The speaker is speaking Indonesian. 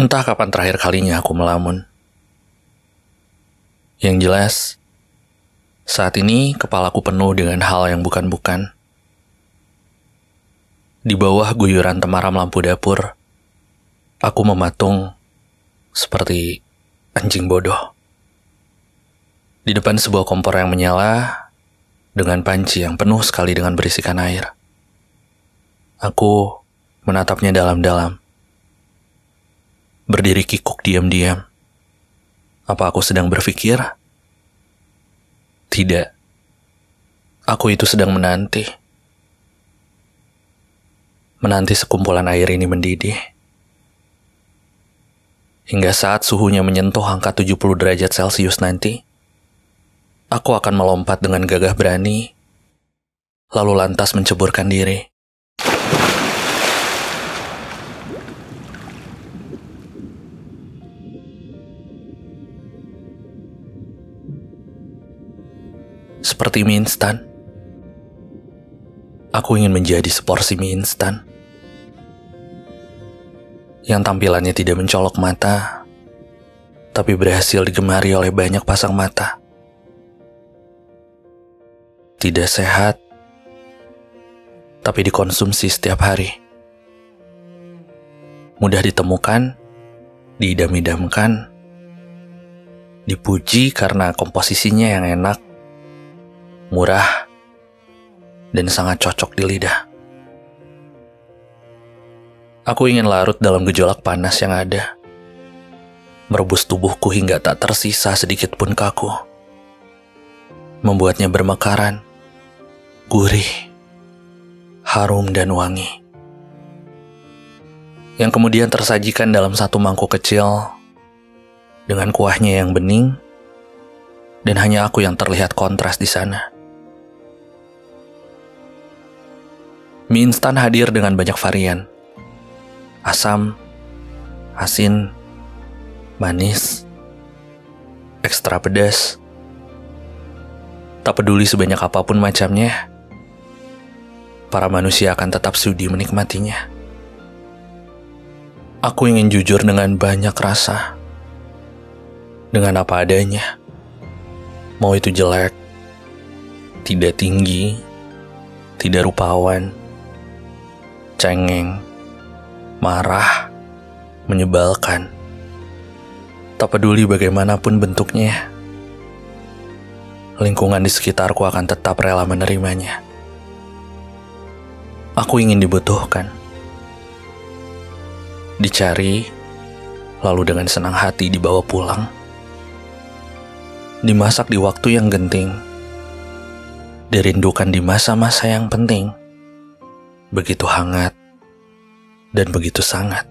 Entah kapan terakhir kalinya aku melamun. Yang jelas, saat ini kepalaku penuh dengan hal yang bukan-bukan. Di bawah guyuran temaram lampu dapur, aku mematung seperti anjing bodoh. Di depan sebuah kompor yang menyala dengan panci yang penuh sekali dengan berisikan air. Aku menatapnya dalam-dalam berdiri kikuk diam-diam. Apa aku sedang berpikir? Tidak. Aku itu sedang menanti. Menanti sekumpulan air ini mendidih. Hingga saat suhunya menyentuh angka 70 derajat Celcius nanti, aku akan melompat dengan gagah berani, lalu lantas menceburkan diri. Seperti mie instan. Aku ingin menjadi seporsi mie instan. Yang tampilannya tidak mencolok mata, tapi berhasil digemari oleh banyak pasang mata. Tidak sehat, tapi dikonsumsi setiap hari. Mudah ditemukan, diidam-idamkan, dipuji karena komposisinya yang enak, murah, dan sangat cocok di lidah. Aku ingin larut dalam gejolak panas yang ada, merebus tubuhku hingga tak tersisa sedikit pun kaku, membuatnya bermekaran, gurih, harum, dan wangi. Yang kemudian tersajikan dalam satu mangkuk kecil dengan kuahnya yang bening, dan hanya aku yang terlihat kontras di sana. Mie instan hadir dengan banyak varian. Asam, asin, manis, ekstra pedas. Tak peduli sebanyak apa pun macamnya, para manusia akan tetap sudi menikmatinya. Aku ingin jujur dengan banyak rasa, dengan apa adanya. Mau itu jelek, tidak tinggi, tidak rupawan, cengeng, marah, menyebalkan. Tak peduli bagaimanapun bentuknya, lingkungan di sekitarku akan tetap rela menerimanya. Aku ingin dibutuhkan, dicari, lalu dengan senang hati dibawa pulang, dimasak di waktu yang genting, dirindukan di masa-masa yang penting begitu hangat dan begitu sangat.